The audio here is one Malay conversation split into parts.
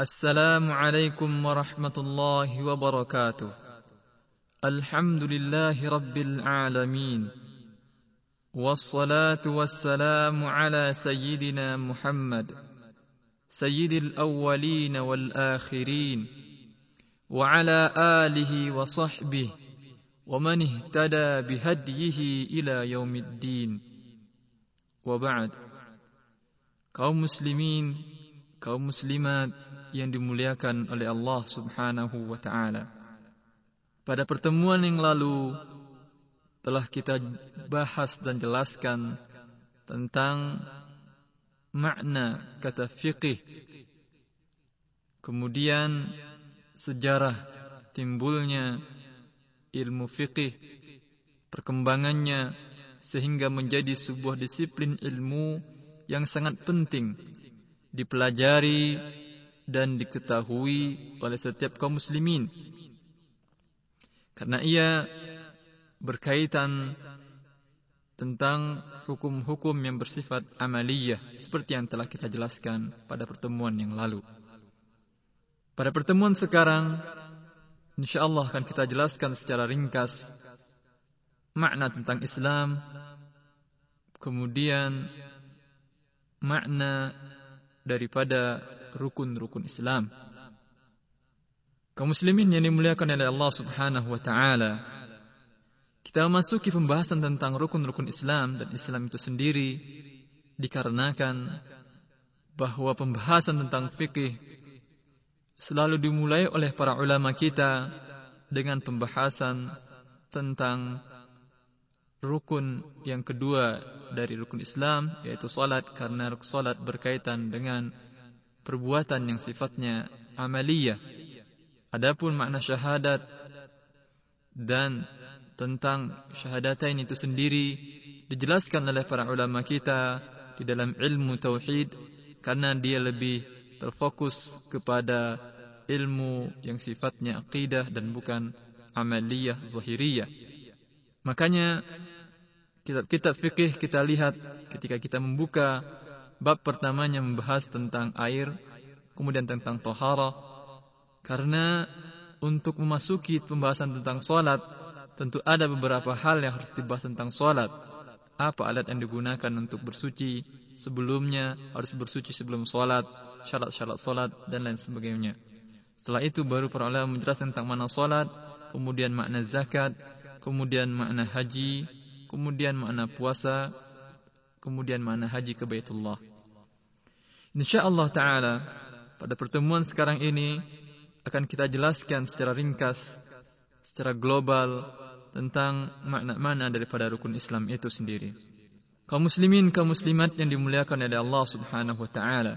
السلام عليكم ورحمة الله وبركاته. الحمد لله رب العالمين. والصلاة والسلام على سيدنا محمد سيد الأولين والآخرين وعلى آله وصحبه ومن اهتدى بهديه إلى يوم الدين. وبعد kaum muslimin kaum muslimat yang dimuliakan oleh Allah Subhanahu wa taala. Pada pertemuan yang lalu telah kita bahas dan jelaskan tentang makna kata fiqih. Kemudian sejarah timbulnya ilmu fiqih, perkembangannya sehingga menjadi sebuah disiplin ilmu yang sangat penting dipelajari dan diketahui oleh setiap kaum muslimin karena ia berkaitan tentang hukum-hukum yang bersifat amaliyah seperti yang telah kita jelaskan pada pertemuan yang lalu. Pada pertemuan sekarang insyaallah akan kita jelaskan secara ringkas makna tentang Islam kemudian makna daripada rukun-rukun Islam. Kaum muslimin yang dimuliakan oleh Allah Subhanahu wa taala. Kita memasuki pembahasan tentang rukun-rukun Islam dan Islam itu sendiri dikarenakan bahawa pembahasan tentang fikih selalu dimulai oleh para ulama kita dengan pembahasan tentang rukun yang kedua dari rukun Islam yaitu salat karena salat berkaitan dengan perbuatan yang sifatnya amaliyah. Adapun makna syahadat dan tentang syahadatain itu sendiri dijelaskan oleh para ulama kita di dalam ilmu tauhid karena dia lebih terfokus kepada ilmu yang sifatnya akidah dan bukan amaliyah zahiriyah. Makanya kitab-kitab fikih kita lihat ketika kita membuka bab pertamanya membahas tentang air, kemudian tentang tohara. Karena untuk memasuki pembahasan tentang solat, tentu ada beberapa hal yang harus dibahas tentang solat. Apa alat yang digunakan untuk bersuci sebelumnya, harus bersuci sebelum solat, syarat-syarat solat, dan lain sebagainya. Setelah itu baru para ulama menjelaskan tentang mana solat, kemudian makna zakat, kemudian makna haji, kemudian makna puasa, kemudian mana haji ke Baitullah. InsyaAllah ta'ala, pada pertemuan sekarang ini, akan kita jelaskan secara ringkas, secara global, tentang makna-makna daripada rukun Islam itu sendiri. Kaum muslimin, kaum muslimat yang dimuliakan oleh Allah subhanahu wa ta'ala.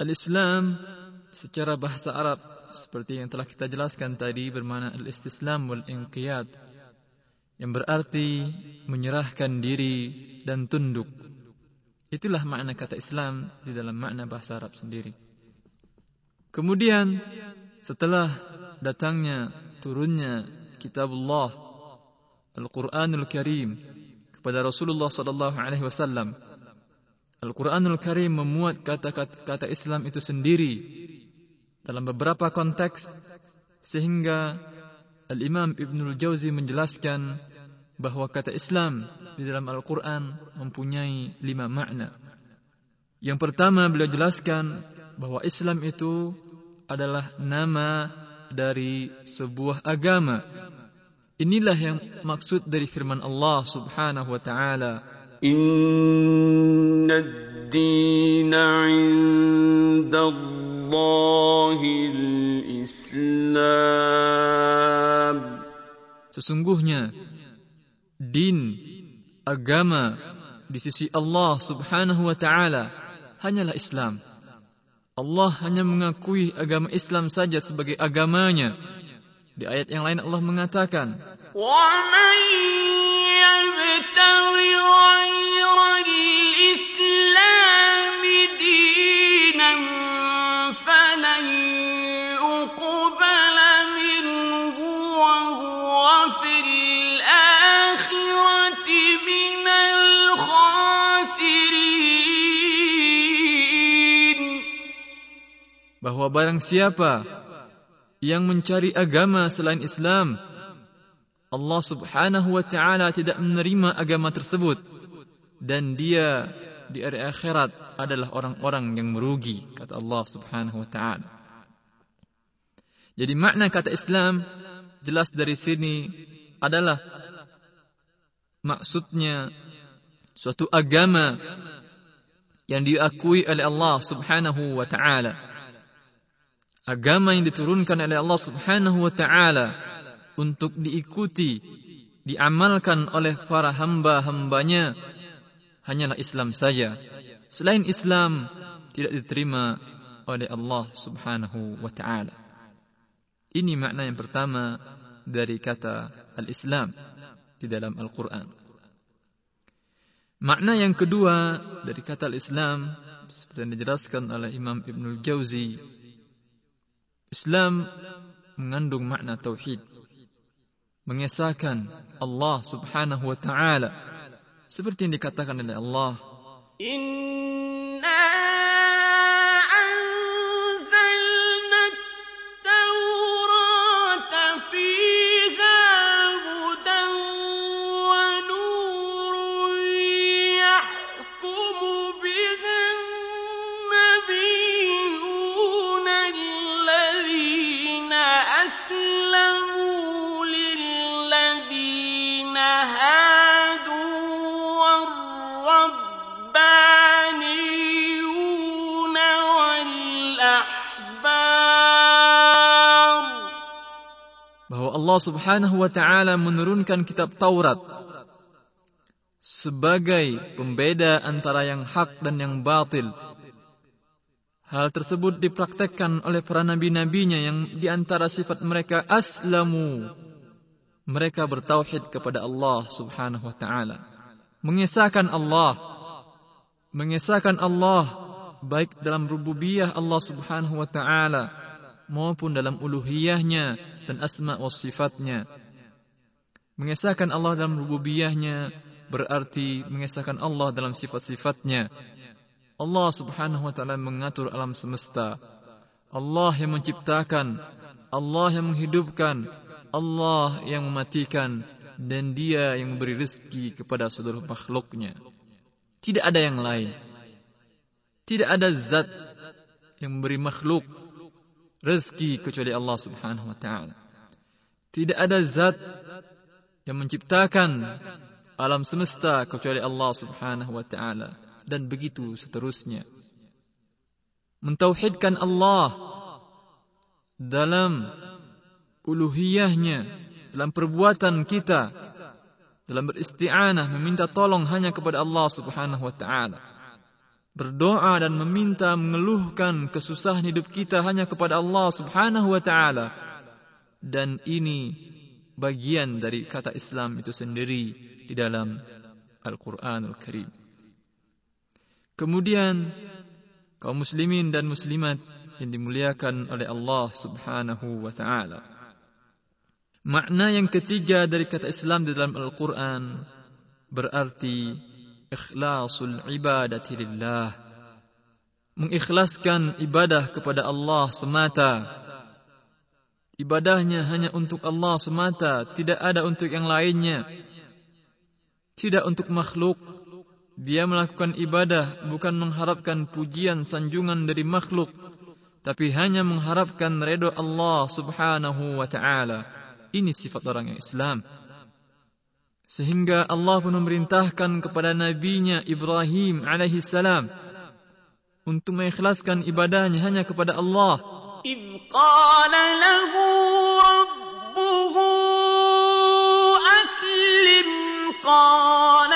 Al-Islam, secara bahasa Arab, seperti yang telah kita jelaskan tadi, bermakna al-istislam wal-inqiyad, yang berarti menyerahkan diri dan tunduk. Itulah makna kata Islam di dalam makna bahasa Arab sendiri. Kemudian setelah datangnya turunnya kitab Allah Al-Quranul Karim kepada Rasulullah sallallahu alaihi wasallam Al-Quranul Karim memuat kata-kata Islam itu sendiri dalam beberapa konteks sehingga Al-Imam Ibnul Jauzi menjelaskan bahawa kata Islam di dalam Al-Quran mempunyai lima makna. Yang pertama beliau jelaskan bahawa Islam itu adalah nama dari sebuah agama. Inilah yang maksud dari firman Allah Subhanahu wa taala. Inna ad-dina 'inda Allahil Islam. Sesungguhnya din agama di sisi Allah Subhanahu wa taala hanyalah Islam. Allah hanya mengakui agama Islam saja sebagai agamanya. Di ayat yang lain Allah mengatakan, "Wa man yabtaghi ghayra al-islam bahwa barang siapa yang mencari agama selain Islam Allah Subhanahu wa taala tidak menerima agama tersebut dan dia di hari akhirat adalah orang-orang yang merugi kata Allah Subhanahu wa taala. Jadi makna kata Islam jelas dari sini adalah maksudnya suatu agama yang diakui oleh Allah Subhanahu wa taala agama yang diturunkan oleh Allah Subhanahu wa taala untuk diikuti diamalkan oleh para hamba-hambanya hanyalah Islam saja selain Islam tidak diterima oleh Allah Subhanahu wa taala ini makna yang pertama dari kata al-Islam di dalam Al-Quran. Makna yang kedua dari kata al-Islam seperti yang dijelaskan oleh Imam Ibn al-Jawzi Islam mengandung makna tauhid. Mengesahkan Allah Subhanahu wa taala. Seperti yang dikatakan oleh Allah. Inna Allah Subhanahu wa taala menurunkan kitab Taurat sebagai pembeda antara yang hak dan yang batil. Hal tersebut dipraktekkan oleh para nabi-nabinya yang di antara sifat mereka aslamu. Mereka bertauhid kepada Allah Subhanahu wa taala. Mengesahkan Allah. Mengesahkan Allah baik dalam rububiyah Allah Subhanahu wa taala maupun dalam uluhiyahnya dan asma wa sifatnya. Mengesahkan Allah dalam rububiyahnya berarti mengesahkan Allah dalam sifat-sifatnya. Allah subhanahu wa ta'ala mengatur alam semesta. Allah yang menciptakan. Allah yang menghidupkan. Allah yang mematikan. Dan dia yang memberi rezeki kepada seluruh makhluknya. Tidak ada yang lain. Tidak ada zat yang memberi makhluk rezeki kecuali Allah Subhanahu wa taala. Tidak ada zat yang menciptakan alam semesta kecuali Allah Subhanahu wa taala dan begitu seterusnya. Mentauhidkan Allah dalam uluhiyahnya, dalam perbuatan kita, dalam beristi'anah meminta tolong hanya kepada Allah Subhanahu wa taala berdoa dan meminta mengeluhkan kesusahan hidup kita hanya kepada Allah Subhanahu wa taala dan ini bagian dari kata Islam itu sendiri di dalam Al-Qur'anul Karim. Kemudian kaum muslimin dan muslimat yang dimuliakan oleh Allah Subhanahu wa taala. Makna yang ketiga dari kata Islam di dalam Al-Qur'an berarti ikhlasul ibadati lillah. Mengikhlaskan ibadah kepada Allah semata. Ibadahnya hanya untuk Allah semata tidak ada untuk yang lainnya. Tidak untuk makhluk. Dia melakukan ibadah bukan mengharapkan pujian sanjungan dari makhluk tapi hanya mengharapkan redha Allah Subhanahu wa taala. Ini sifat orang yang Islam Sehingga Allah pun memerintahkan kepada nabinya Ibrahim alaihi salam untuk mengikhlaskan ibadahnya hanya kepada Allah. إذ قال له ربه أسلم قال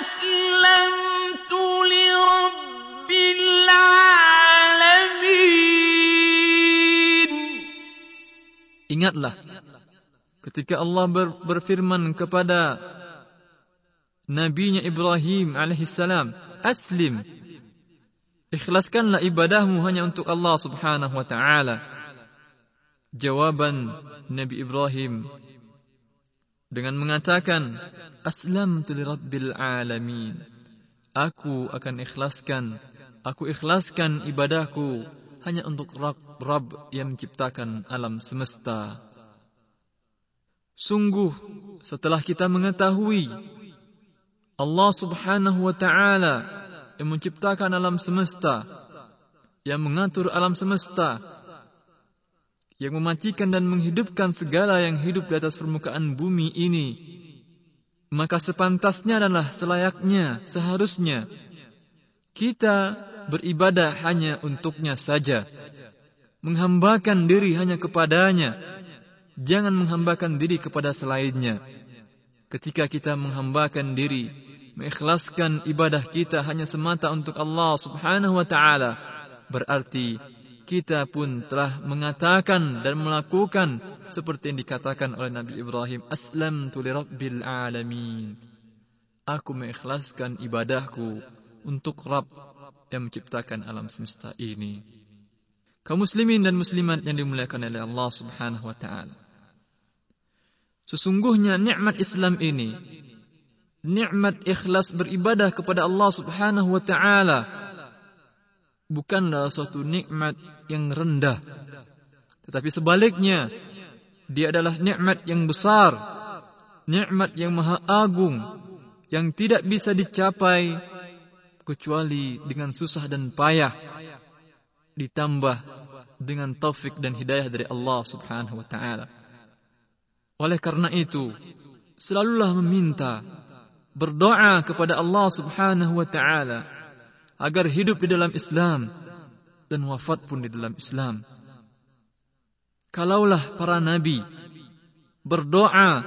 أسلمت لرب العالمين Ingatlah ketika Allah ber, berfirman kepada nabinya Ibrahim alaihissalam aslim. Ikhlaskanlah ibadahmu hanya untuk Allah subhanahu wa taala. Jawaban Nabi Ibrahim dengan mengatakan aslamtu lirabbil alamin. Aku akan ikhlaskan aku ikhlaskan ibadahku hanya untuk Rabb, Rabb yang menciptakan alam semesta. Sungguh setelah kita mengetahui Allah Subhanahu wa taala yang menciptakan alam semesta, yang mengatur alam semesta, yang mematikan dan menghidupkan segala yang hidup di atas permukaan bumi ini, maka sepantasnya adalah selayaknya, seharusnya kita beribadah hanya untuknya saja, menghambakan diri hanya kepadanya, jangan menghambakan diri kepada selainnya. Ketika kita menghambakan diri, mengikhlaskan ibadah kita hanya semata untuk Allah Subhanahu wa taala, berarti kita pun telah mengatakan dan melakukan seperti yang dikatakan oleh Nabi Ibrahim aslamtu li rabbil alamin. Aku mengikhlaskan ibadahku untuk Rabb yang menciptakan alam semesta ini. Kaum muslimin dan muslimat yang dimuliakan oleh Allah Subhanahu wa taala. Sesungguhnya nikmat Islam ini nikmat ikhlas beribadah kepada Allah Subhanahu wa taala bukanlah suatu nikmat yang rendah. Tetapi sebaliknya dia adalah nikmat yang besar nikmat yang maha agung yang tidak bisa dicapai kecuali dengan susah dan payah ditambah dengan taufik dan hidayah dari Allah Subhanahu wa taala. Oleh karena itu selalulah meminta berdoa kepada Allah Subhanahu wa taala agar hidup di dalam Islam dan wafat pun di dalam Islam. Kalaulah para nabi berdoa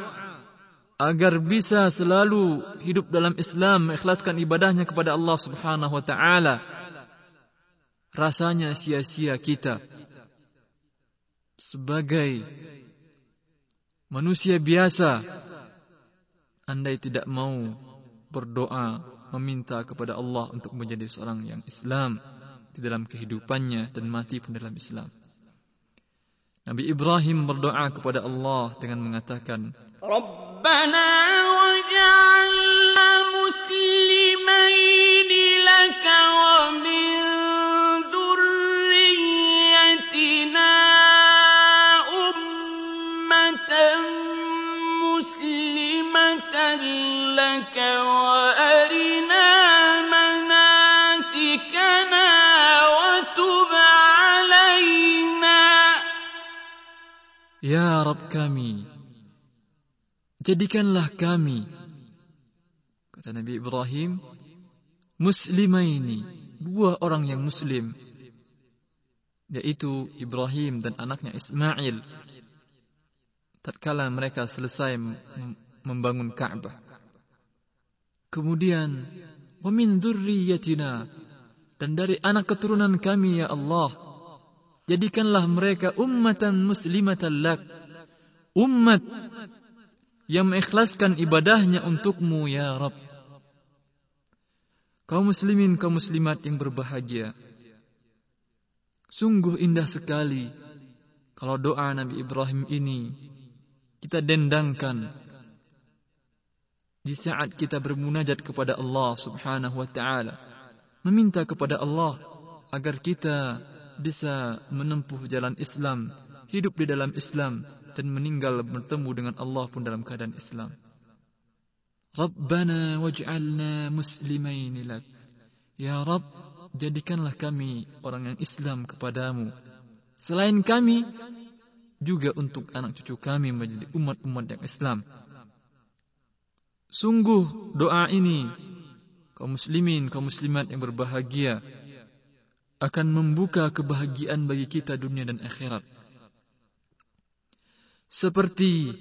agar bisa selalu hidup dalam Islam, mengikhlaskan ibadahnya kepada Allah Subhanahu wa taala, rasanya sia-sia kita sebagai manusia biasa andai tidak mau berdoa meminta kepada Allah untuk menjadi seorang yang Islam di dalam kehidupannya dan mati pun dalam Islam. Nabi Ibrahim berdoa kepada Allah dengan mengatakan, Rabbana waj'alna Ya Rabb kami, jadikanlah kami, kata Nabi Ibrahim, muslimaini, dua orang yang muslim, yaitu Ibrahim dan anaknya Ismail, tatkala mereka selesai membangun Ka'bah. Kemudian, wa min dzurriyyatina dan dari anak keturunan kami ya Allah jadikanlah mereka ummatan muslimatan lak umat yang mengikhlaskan ibadahnya untukmu ya Rabb. Kaum muslimin kaum muslimat yang berbahagia. Sungguh indah sekali kalau doa Nabi Ibrahim ini kita dendangkan di saat kita bermunajat kepada Allah Subhanahu wa taala meminta kepada Allah agar kita bisa menempuh jalan Islam, hidup di dalam Islam dan meninggal bertemu dengan Allah pun dalam keadaan Islam. Rabbana waj'alna muslimain lak. Ya Rabb, jadikanlah kami orang yang Islam kepadamu. Selain kami, juga untuk anak cucu kami menjadi umat-umat yang Islam. Sungguh doa ini kaum muslimin, kaum muslimat yang berbahagia akan membuka kebahagiaan bagi kita dunia dan akhirat. Seperti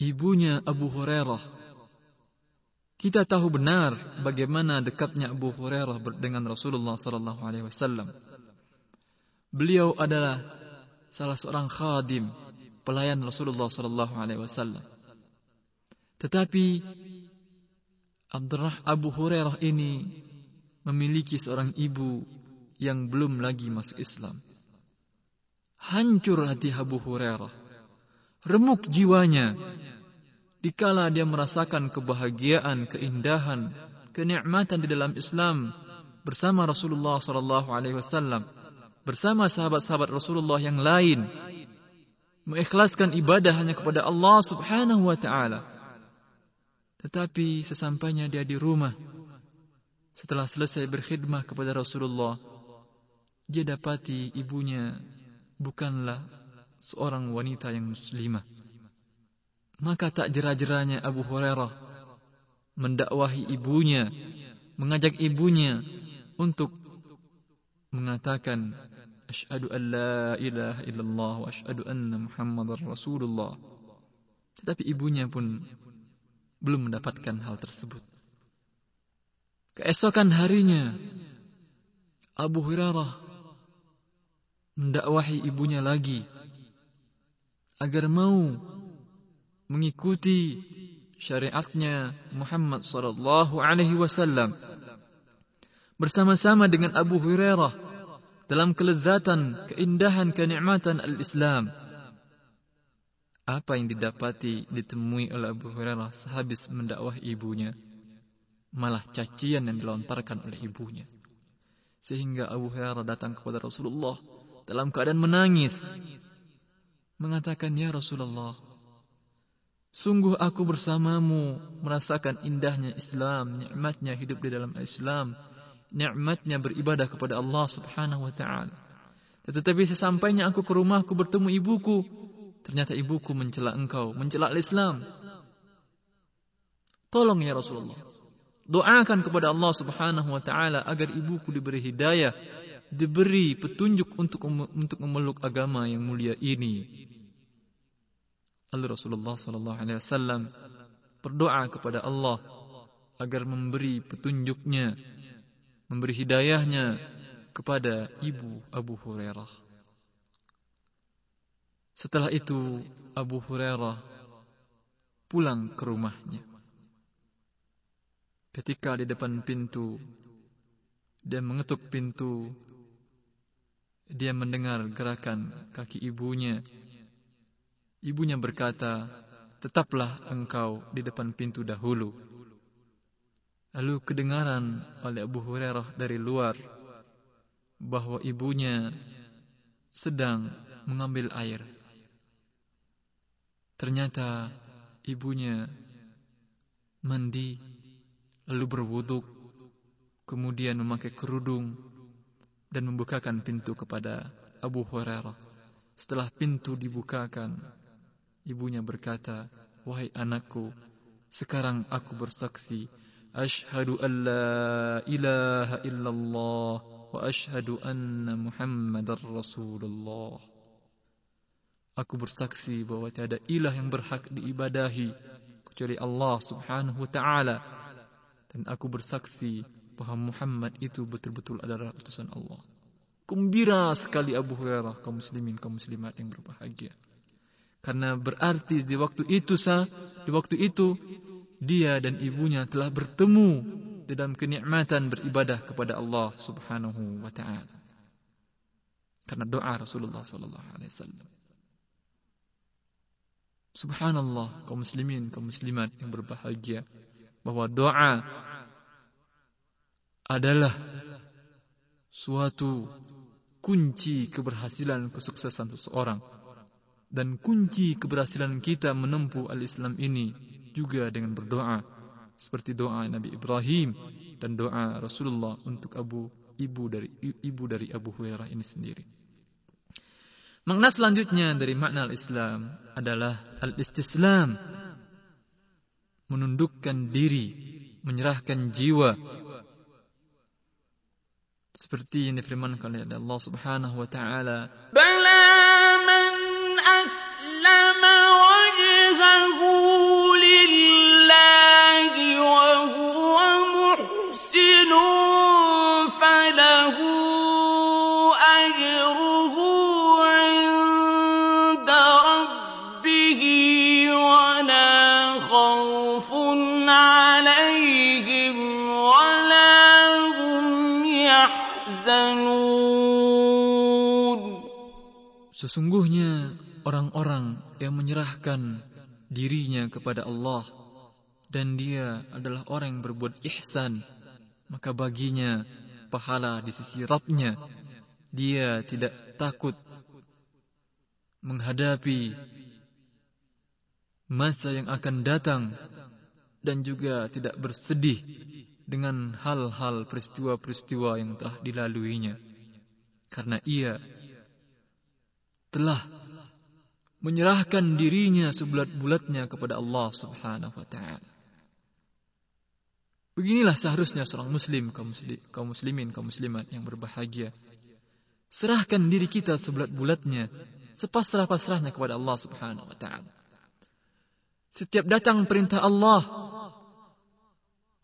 ibunya Abu Hurairah. Kita tahu benar bagaimana dekatnya Abu Hurairah dengan Rasulullah sallallahu alaihi wasallam. Beliau adalah salah seorang khadim pelayan Rasulullah sallallahu alaihi wasallam. Tetapi Abdurrah Abu Hurairah ini memiliki seorang ibu yang belum lagi masuk Islam. Hancur hati Abu Hurairah. Remuk jiwanya. Dikala dia merasakan kebahagiaan, keindahan, kenikmatan di dalam Islam bersama Rasulullah sallallahu alaihi wasallam, bersama sahabat-sahabat Rasulullah yang lain mengikhlaskan ibadah hanya kepada Allah Subhanahu wa taala. Tetapi sesampainya dia di rumah setelah selesai berkhidmah kepada Rasulullah, dia dapati ibunya bukanlah seorang wanita yang muslimah. Maka tak jera-jeranya Abu Hurairah mendakwahi ibunya, mengajak ibunya untuk mengatakan Ashhadu an la ilaha illallah wa ashhadu anna Muhammadar Rasulullah. Tetapi ibunya pun belum mendapatkan hal tersebut. Keesokan harinya Abu Hurairah mendakwahi ibunya lagi agar mau mengikuti syariatnya Muhammad sallallahu alaihi wasallam bersama-sama dengan Abu Hurairah dalam kelezatan, keindahan, kenikmatan al-Islam. Apa yang didapati, ditemui oleh Abu Hurairah sehabis mendakwah ibunya, malah cacian yang dilontarkan oleh ibunya. Sehingga Abu Hurairah datang kepada Rasulullah dalam keadaan menangis. Mengatakan, Ya Rasulullah, sungguh aku bersamamu merasakan indahnya Islam, nikmatnya hidup di dalam Islam, nikmatnya beribadah kepada Allah Subhanahu wa taala. Tetapi sesampainya aku ke rumah aku bertemu ibuku, ternyata ibuku mencela engkau, mencela Islam. Tolong ya Rasulullah. Doakan kepada Allah Subhanahu wa taala agar ibuku diberi hidayah, diberi petunjuk untuk untuk memeluk agama yang mulia ini. Lalu Rasulullah sallallahu alaihi wasallam berdoa kepada Allah agar memberi petunjuknya memberi hidayahnya kepada ibu Abu Hurairah. Setelah itu Abu Hurairah pulang ke rumahnya. Ketika di depan pintu dia mengetuk pintu dia mendengar gerakan kaki ibunya. Ibunya berkata, "Tetaplah engkau di depan pintu dahulu." Lalu kedengaran oleh Abu Hurairah dari luar bahawa ibunya sedang mengambil air. Ternyata ibunya mandi, lalu berwuduk, kemudian memakai kerudung dan membukakan pintu kepada Abu Hurairah. Setelah pintu dibukakan, ibunya berkata, Wahai anakku, sekarang aku bersaksi, Ashadu an la ilaha illallah, wa ashadu anna Muhammadar Rasulullah. Aku bersaksi bahawa tiada ilah yang berhak diibadahi kecuali Allah Subhanahu wa taala dan aku bersaksi bahawa Muhammad itu betul-betul adalah utusan Allah. Gembira sekali Abu Hurairah kaum muslimin kaum muslimat yang berbahagia. Karena berarti di waktu itu sah, di waktu itu dia dan ibunya telah bertemu dalam kenikmatan beribadah kepada Allah Subhanahu wa taala. Karena doa Rasulullah sallallahu alaihi wasallam. Subhanallah kaum muslimin kaum muslimat yang berbahagia. Bahwa doa adalah suatu kunci keberhasilan kesuksesan seseorang. Dan kunci keberhasilan kita menempuh al-Islam ini juga dengan berdoa. Seperti doa Nabi Ibrahim dan doa Rasulullah untuk Abu ibu dari ibu dari Abu Hurairah ini sendiri. Makna selanjutnya dari makna al-Islam adalah al-istislam. Menundukkan diri, menyerahkan jiwa. Seperti yang difirmankan oleh Allah Subhanahu wa taala. Sesungguhnya orang-orang yang menyerahkan dirinya kepada Allah dan dia adalah orang yang berbuat ihsan maka baginya pahala di sisi Rabbnya. Dia tidak takut menghadapi masa yang akan datang dan juga tidak bersedih dengan hal-hal peristiwa-peristiwa yang telah dilaluinya. Karena ia telah menyerahkan dirinya sebulat-bulatnya kepada Allah Subhanahu wa taala. Beginilah seharusnya seorang muslim kaum, muslim, kaum muslimin kaum muslimat yang berbahagia. Serahkan diri kita sebulat-bulatnya sepasrah-pasrahnya kepada Allah Subhanahu wa taala. Setiap datang perintah Allah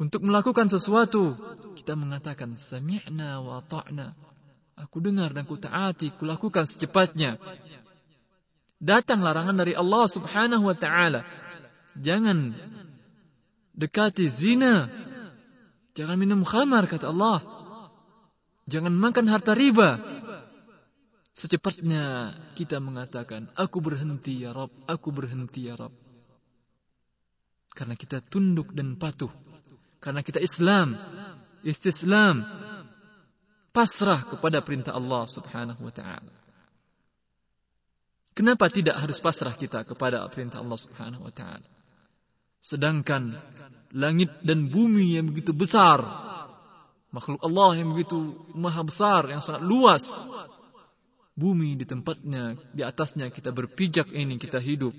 untuk melakukan sesuatu, kita mengatakan sami'na wa ta'na. Aku dengar dan ku taati, ku lakukan secepatnya. Datang larangan dari Allah Subhanahu wa taala. Jangan dekati zina. Jangan minum khamar kata Allah. Jangan makan harta riba. Secepatnya kita mengatakan, aku berhenti ya Rabb, aku berhenti ya Rabb. Karena kita tunduk dan patuh. Karena kita Islam. Istislam. Pasrah kepada perintah Allah subhanahu wa ta'ala. Kenapa tidak harus pasrah kita kepada perintah Allah subhanahu wa ta'ala? Sedangkan langit dan bumi yang begitu besar. Makhluk Allah yang begitu maha besar, yang sangat luas. Bumi di tempatnya, di atasnya kita berpijak ini, kita hidup.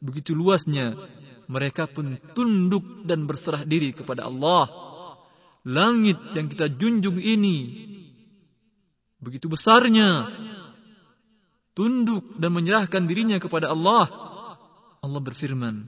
Begitu luasnya, mereka pun tunduk dan berserah diri kepada Allah. Langit yang kita junjung ini begitu besarnya tunduk dan menyerahkan dirinya kepada Allah. Allah berfirman,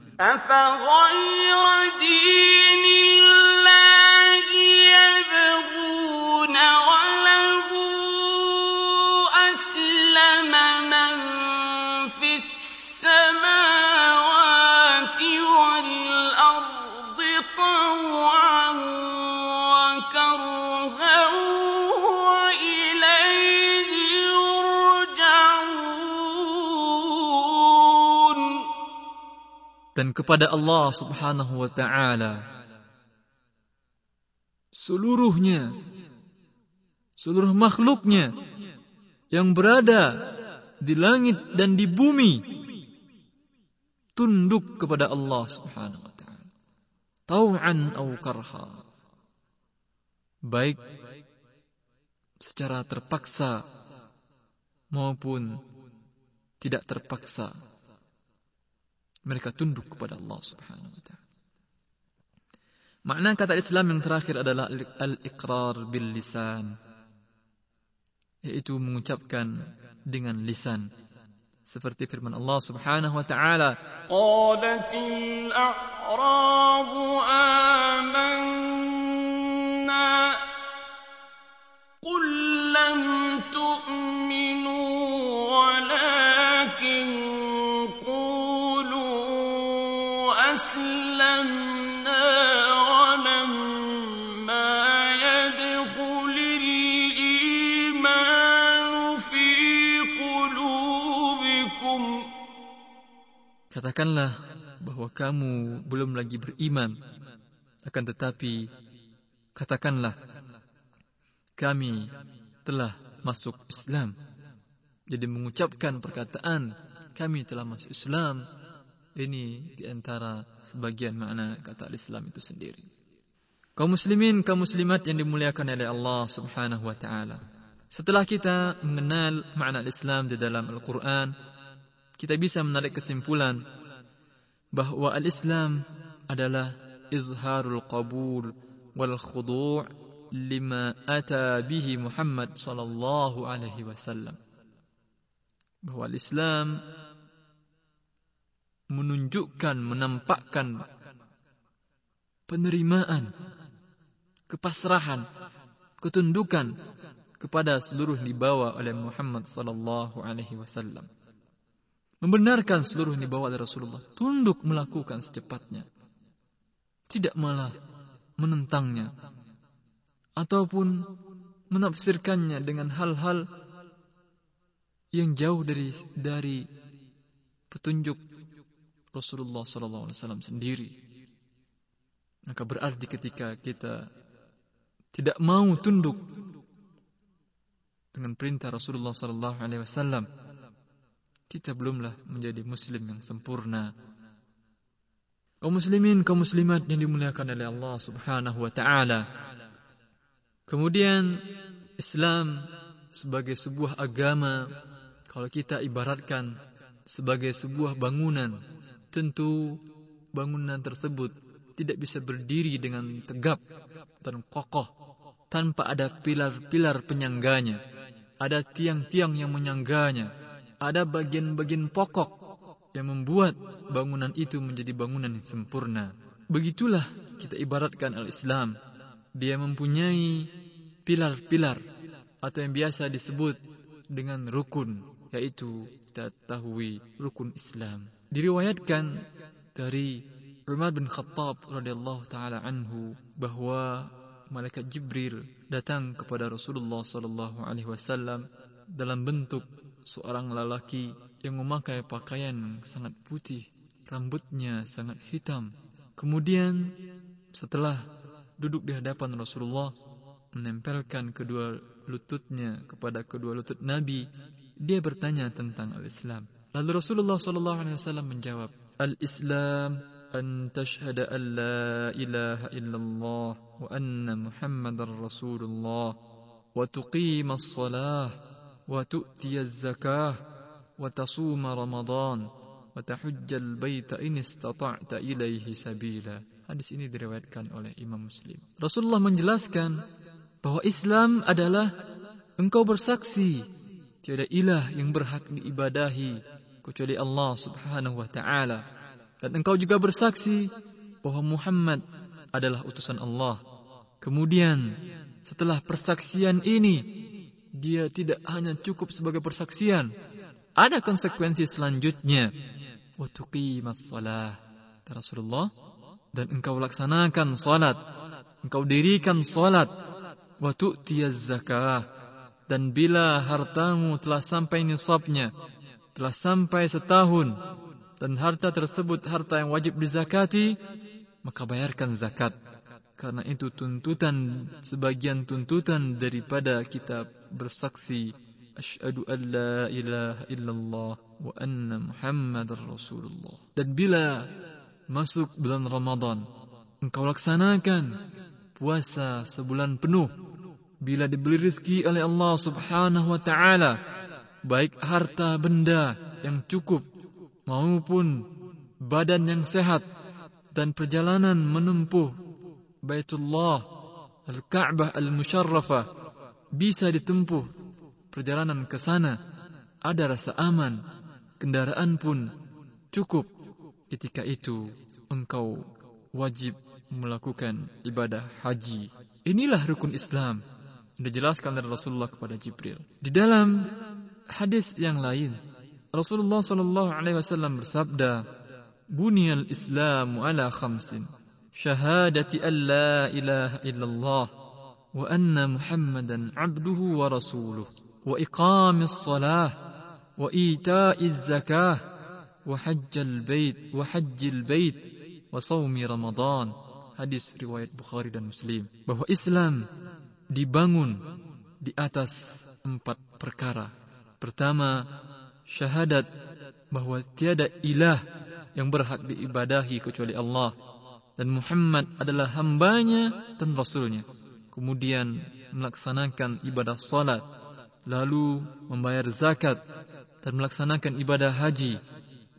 dan kepada Allah Subhanahu wa taala. Seluruhnya seluruh makhluknya yang berada di langit dan di bumi tunduk kepada Allah Subhanahu wa taala. Tau'an aw karha. Baik secara terpaksa maupun tidak terpaksa mereka tunduk kepada Allah Subhanahu wa taala. Makna kata Islam yang terakhir adalah al-iqrar bil lisan. Yaitu mengucapkan dengan lisan. Seperti firman Allah Subhanahu wa taala, "Qalatil a'rabu amanna" Qul lam Katakanlah bahawa kamu belum lagi beriman. Akan tetapi katakanlah kami telah masuk Islam. Jadi mengucapkan perkataan kami telah masuk Islam ini di antara sebagian makna kata Islam itu sendiri. Kaum muslimin kaum muslimat yang dimuliakan oleh Allah Subhanahu wa taala. Setelah kita mengenal makna Islam di dalam Al-Qur'an kita bisa menarik kesimpulan bahawa al-Islam adalah izharul qabul wal khudu' lima ata bihi Muhammad sallallahu alaihi wasallam bahawa al-Islam menunjukkan menampakkan penerimaan kepasrahan ketundukan kepada seluruh dibawa oleh Muhammad sallallahu alaihi wasallam membenarkan seluruh ini bawa dari Rasulullah, tunduk melakukan secepatnya. Tidak malah menentangnya ataupun menafsirkannya dengan hal-hal yang jauh dari dari petunjuk Rasulullah wasallam sendiri. Maka berarti ketika kita tidak mau tunduk dengan perintah Rasulullah sallallahu alaihi wasallam kita belumlah menjadi muslim yang sempurna. Kaum muslimin kaum muslimat yang dimuliakan oleh Allah Subhanahu wa taala. Kemudian Islam sebagai sebuah agama kalau kita ibaratkan sebagai sebuah bangunan tentu bangunan tersebut tidak bisa berdiri dengan tegap dan kokoh tanpa ada pilar-pilar penyangganya. Ada tiang-tiang yang menyangganya ada bagian-bagian pokok yang membuat bangunan itu menjadi bangunan yang sempurna. Begitulah kita ibaratkan al-Islam. Dia mempunyai pilar-pilar atau yang biasa disebut dengan rukun yaitu kita tahu rukun Islam. Diriwayatkan dari Umar bin Khattab radhiyallahu taala anhu bahwa malaikat Jibril datang kepada Rasulullah sallallahu alaihi wasallam dalam bentuk seorang lelaki yang memakai pakaian sangat putih rambutnya sangat hitam kemudian setelah duduk di hadapan Rasulullah menempelkan kedua lututnya kepada kedua lutut Nabi, dia bertanya tentang al-Islam. Lalu Rasulullah sallallahu alaihi wasallam menjawab, "Al-Islam an tashhada an la ilaha illallah wa anna Muhammadar Rasulullah wa tuqima as-salah wa tasuma Ramadan wa tahujja al-baita in istata'ta ilayhi sabila." Hadis ini diriwayatkan oleh Imam Muslim. Rasulullah menjelaskan bahwa Islam adalah engkau bersaksi tiada ilah yang berhak diibadahi kecuali Allah Subhanahu wa taala dan engkau juga bersaksi bahwa Muhammad adalah utusan Allah. Kemudian setelah persaksian ini dia tidak hanya cukup sebagai persaksian, ada konsekuensi selanjutnya. Wa tuqimas shalah. Rasulullah. Dan engkau laksanakan salat, engkau dirikan salat. Wa tu'tiyaz zakah. Dan bila hartamu telah sampai nisabnya telah sampai setahun dan harta tersebut harta yang wajib dizakati maka bayarkan zakat karena itu tuntutan sebagian tuntutan daripada kita bersaksi asyhadu an la ilaha illallah wa anna muhammadar rasulullah. Dan bila masuk bulan Ramadan engkau laksanakan puasa sebulan penuh. Bila diberi rezeki oleh Allah Subhanahu wa taala baik harta benda yang cukup maupun badan yang sehat dan perjalanan menempuh Baitullah Al-Ka'bah Al-Musharrafah bisa ditempuh perjalanan ke sana. Ada rasa aman kendaraan pun cukup ketika itu engkau wajib melakukan ibadah haji. Inilah rukun Islam dijelaskan oleh Rasulullah kepada Jibril. Di dalam hadis yang lain, Rasulullah sallallahu alaihi wasallam bersabda, "Buniyal Islam ala khamsin: anna Muhammadan 'abduhu wa rasuluh, wa iqamis salah, wa ita'iz zakah, wa hajjal bait, wa hajjil bait, wa shaumi Ramadan." Hadis riwayat Bukhari dan Muslim bahwa Islam dibangun di atas empat perkara. Pertama, syahadat bahawa tiada ilah yang berhak diibadahi kecuali Allah dan Muhammad adalah hambanya dan rasulnya. Kemudian melaksanakan ibadah salat, lalu membayar zakat dan melaksanakan ibadah haji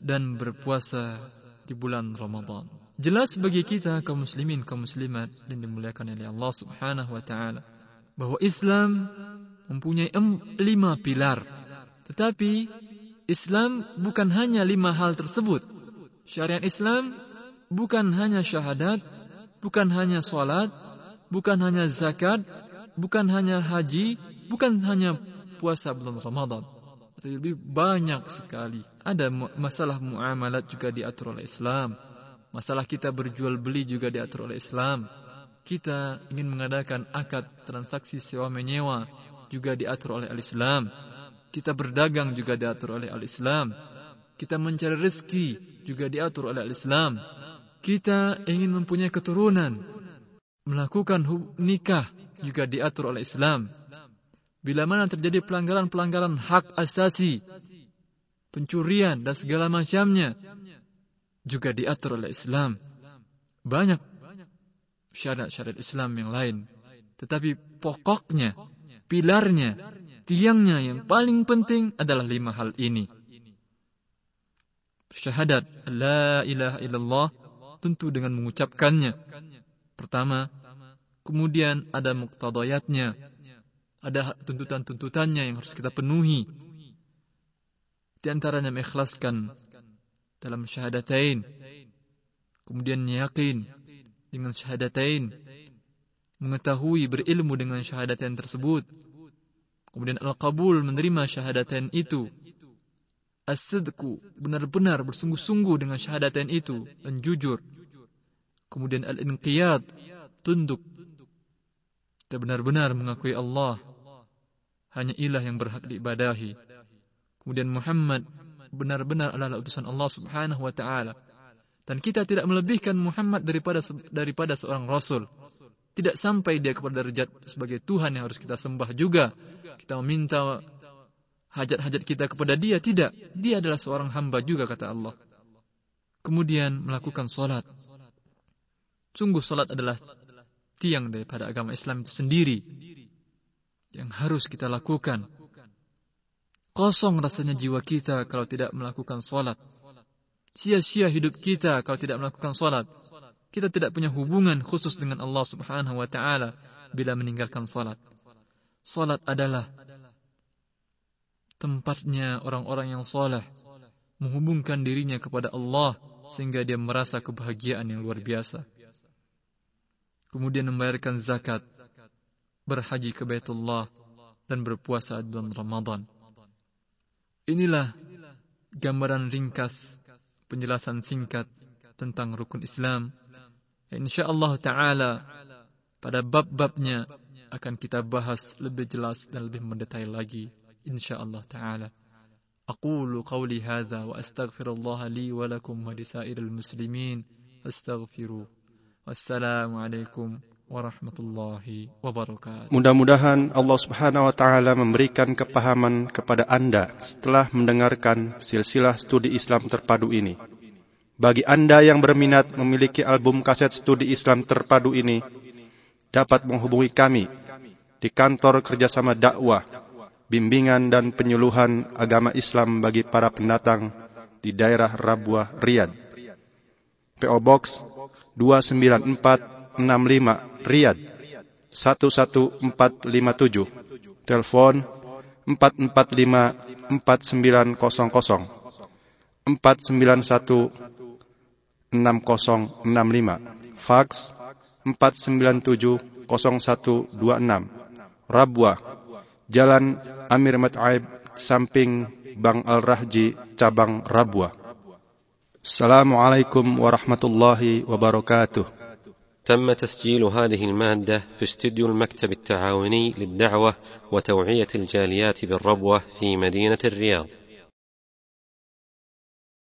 dan berpuasa di bulan Ramadan. Jelas bagi kita kaum muslimin kaum muslimat yang dimuliakan oleh Allah Subhanahu wa taala bahwa Islam mempunyai lima pilar. Tetapi Islam bukan hanya lima hal tersebut. Syariat Islam bukan hanya syahadat, bukan hanya salat, bukan hanya zakat, bukan hanya haji, bukan hanya puasa bulan Ramadan. Tetapi lebih banyak sekali. Ada masalah muamalat juga diatur oleh Islam. Masalah kita berjual beli juga diatur oleh Islam kita ingin mengadakan akad transaksi sewa menyewa juga diatur oleh al-Islam. Kita berdagang juga diatur oleh al-Islam. Kita mencari rezeki juga diatur oleh al-Islam. Kita ingin mempunyai keturunan, melakukan nikah juga diatur oleh Islam. Bila mana terjadi pelanggaran-pelanggaran hak asasi, pencurian dan segala macamnya, juga diatur oleh Islam. Banyak syariat-syariat Islam yang lain. Tetapi pokoknya, pilarnya, tiangnya yang paling penting adalah lima hal ini. Syahadat La ilaha illallah tentu dengan mengucapkannya. Pertama, kemudian ada muktadayatnya, ada tuntutan-tuntutannya yang harus kita penuhi. Di antaranya mengikhlaskan dalam syahadatain. Kemudian yakin dengan syahadatain. Mengetahui berilmu dengan syahadatain tersebut. Kemudian al-qabul menerima syahadatain itu. As-sidku benar-benar bersungguh-sungguh dengan syahadatain itu dan jujur. Kemudian al-inqiyad tunduk. Kita benar-benar mengakui Allah hanya ilah yang berhak diibadahi. Kemudian Muhammad benar-benar adalah utusan Allah Subhanahu wa taala. Dan kita tidak melebihkan Muhammad daripada daripada seorang rasul. Tidak sampai dia kepada derajat sebagai Tuhan yang harus kita sembah juga. Kita meminta hajat-hajat kita kepada dia tidak. Dia adalah seorang hamba juga kata Allah. Kemudian melakukan solat. Sungguh solat adalah tiang daripada agama Islam itu sendiri yang harus kita lakukan. Kosong rasanya jiwa kita kalau tidak melakukan solat. Sia-sia hidup kita kalau tidak melakukan solat. Kita tidak punya hubungan khusus dengan Allah Subhanahu Wa Taala bila meninggalkan solat. Solat adalah tempatnya orang-orang yang soleh menghubungkan dirinya kepada Allah sehingga dia merasa kebahagiaan yang luar biasa. Kemudian membayarkan zakat, berhaji ke Baitullah dan berpuasa bulan Ramadan. Inilah gambaran ringkas penjelasan singkat tentang rukun Islam. Insyaallah taala pada bab-babnya akan kita bahas lebih jelas dan lebih mendetail lagi insyaallah taala. أقول قولي هذا وأستغفر الله لي ولكم ولسائر المسلمين فاستغفروه والسلام عليكم warahmatullahi wabarakatuh. Mudah-mudahan Allah Subhanahu wa taala memberikan kepahaman kepada Anda setelah mendengarkan silsilah studi Islam terpadu ini. Bagi Anda yang berminat memiliki album kaset studi Islam terpadu ini, dapat menghubungi kami di kantor kerjasama dakwah, bimbingan dan penyuluhan agama Islam bagi para pendatang di daerah Rabuah, Riyadh. PO Box 29465 Riyadh 11457 Telepon 445 4900 491 6065 Fax 497 0126 Rabwa Jalan Amir Mat'aib Samping Bang Al-Rahji Cabang Rabwa Assalamualaikum warahmatullahi wabarakatuh تم تسجيل هذه المادة في استديو المكتب التعاوني للدعوة وتوعية الجاليات بالربوة في مدينة الرياض